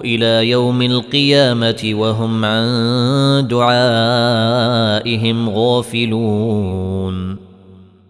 إلى يوم القيامة وهم عن دعائهم غافلون.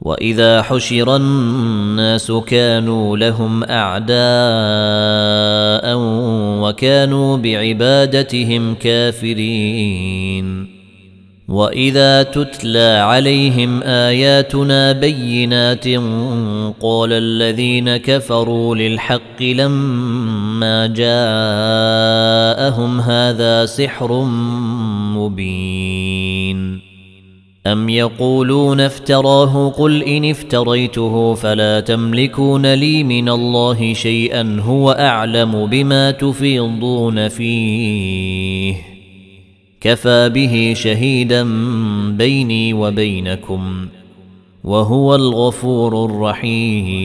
وإذا حشر الناس كانوا لهم أعداء وكانوا بعبادتهم كافرين. وإذا تتلى عليهم آياتنا بينات قال الذين كفروا للحق لما جاءهم هذا سحر مبين ام يقولون افتراه قل ان افتريته فلا تملكون لي من الله شيئا هو اعلم بما تفيضون فيه كفى به شهيدا بيني وبينكم وهو الغفور الرحيم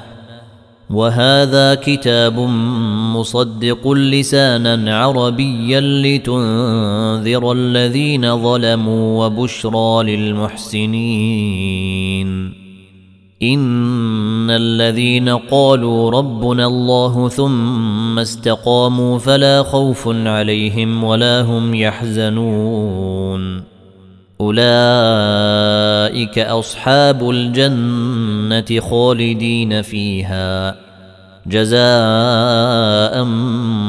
وهذا كتاب مصدق لسانا عربيا لتنذر الذين ظلموا وبشرى للمحسنين. إن الذين قالوا ربنا الله ثم استقاموا فلا خوف عليهم ولا هم يحزنون. أولئك أصحاب الجنة خالدين فيها جزاء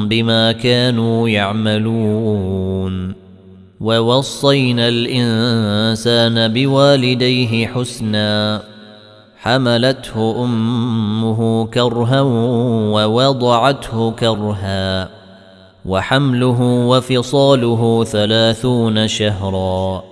بما كانوا يعملون. ووصينا الإنسان بوالديه حسنا حملته أمه كرها ووضعته كرها وحمله وفصاله ثلاثون شهرا.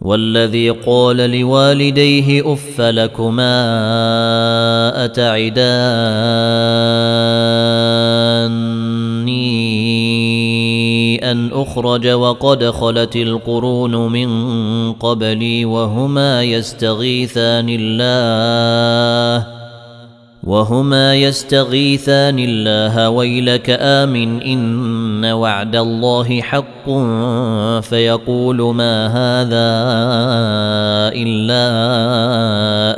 والذي قال لوالديه أف لكما أتعداني أن أخرج وقد خلت القرون من قبلي وهما يستغيثان الله وهما يستغيثان الله ويلك آمن إن وعد الله حق فيقول ما هذا إلا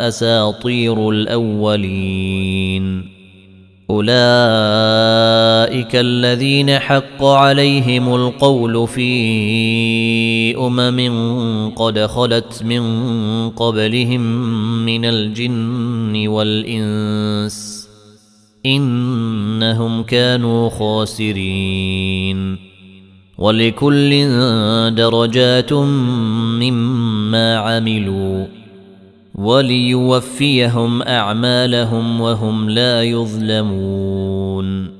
أساطير الأولين. أولئك الذين حق عليهم القول في أمم قد خلت من قبلهم من الجن والإنس إنهم كانوا خاسرين. ولكل درجات مما عملوا. وليوفيهم أعمالهم وهم لا يظلمون.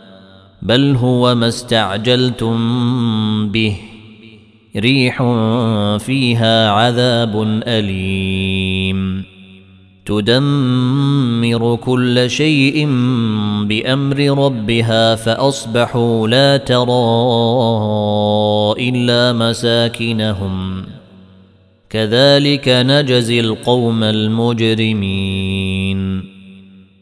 بل هو ما استعجلتم به. ريح فيها عذاب أليم. تدمر كل شيء بأمر ربها فأصبحوا لا ترى إلا مساكنهم. كذلك نجزي القوم المجرمين.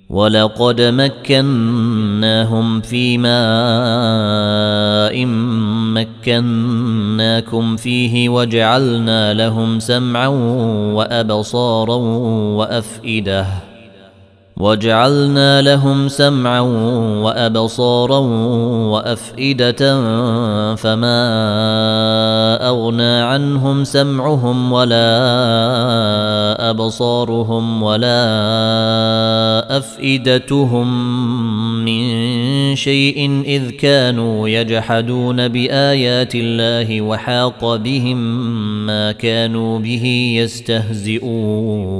ولقد مكناهم في ماء مكناكم فيه وجعلنا لهم سمعا وأبصارا وأفئدة. وجعلنا لهم سمعا وأبصارا وأفئدة فما أغنى عنهم سمعهم ولا أبصارهم ولا أفئدتهم من شيء إذ كانوا يجحدون بآيات الله وحاق بهم ما كانوا به يستهزئون.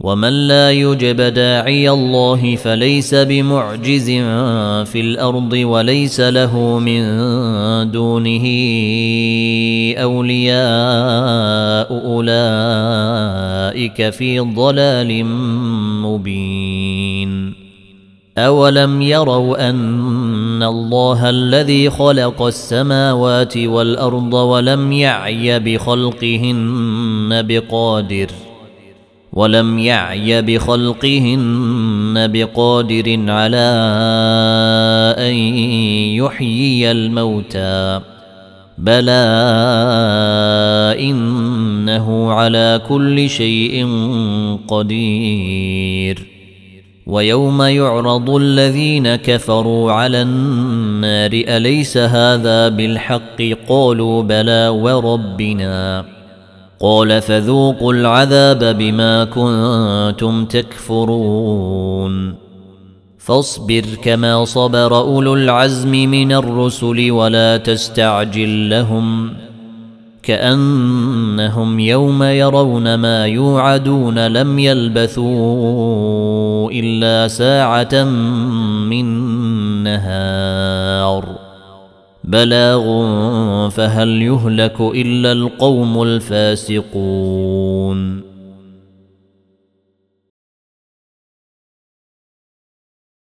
ومن لا يجب داعي الله فليس بمعجز في الأرض وليس له من دونه اولياء اولئك في ضلال مبين اولم يروا ان الله الذي خلق السماوات والارض ولم يعي بخلقهن بقادر ولم يعي بخلقهن بقادر على أن يحيي الموتى. بلى إنه على كل شيء قدير. ويوم يعرض الذين كفروا على النار أليس هذا بالحق؟ قالوا بلى وربنا. قال فذوقوا العذاب بما كنتم تكفرون. فاصبر كما صبر أولو العزم من الرسل ولا تستعجل لهم كأنهم يوم يرون ما يوعدون لم يلبثوا إلا ساعة من نهار. بلاغ فهل يهلك إلا القوم الفاسقون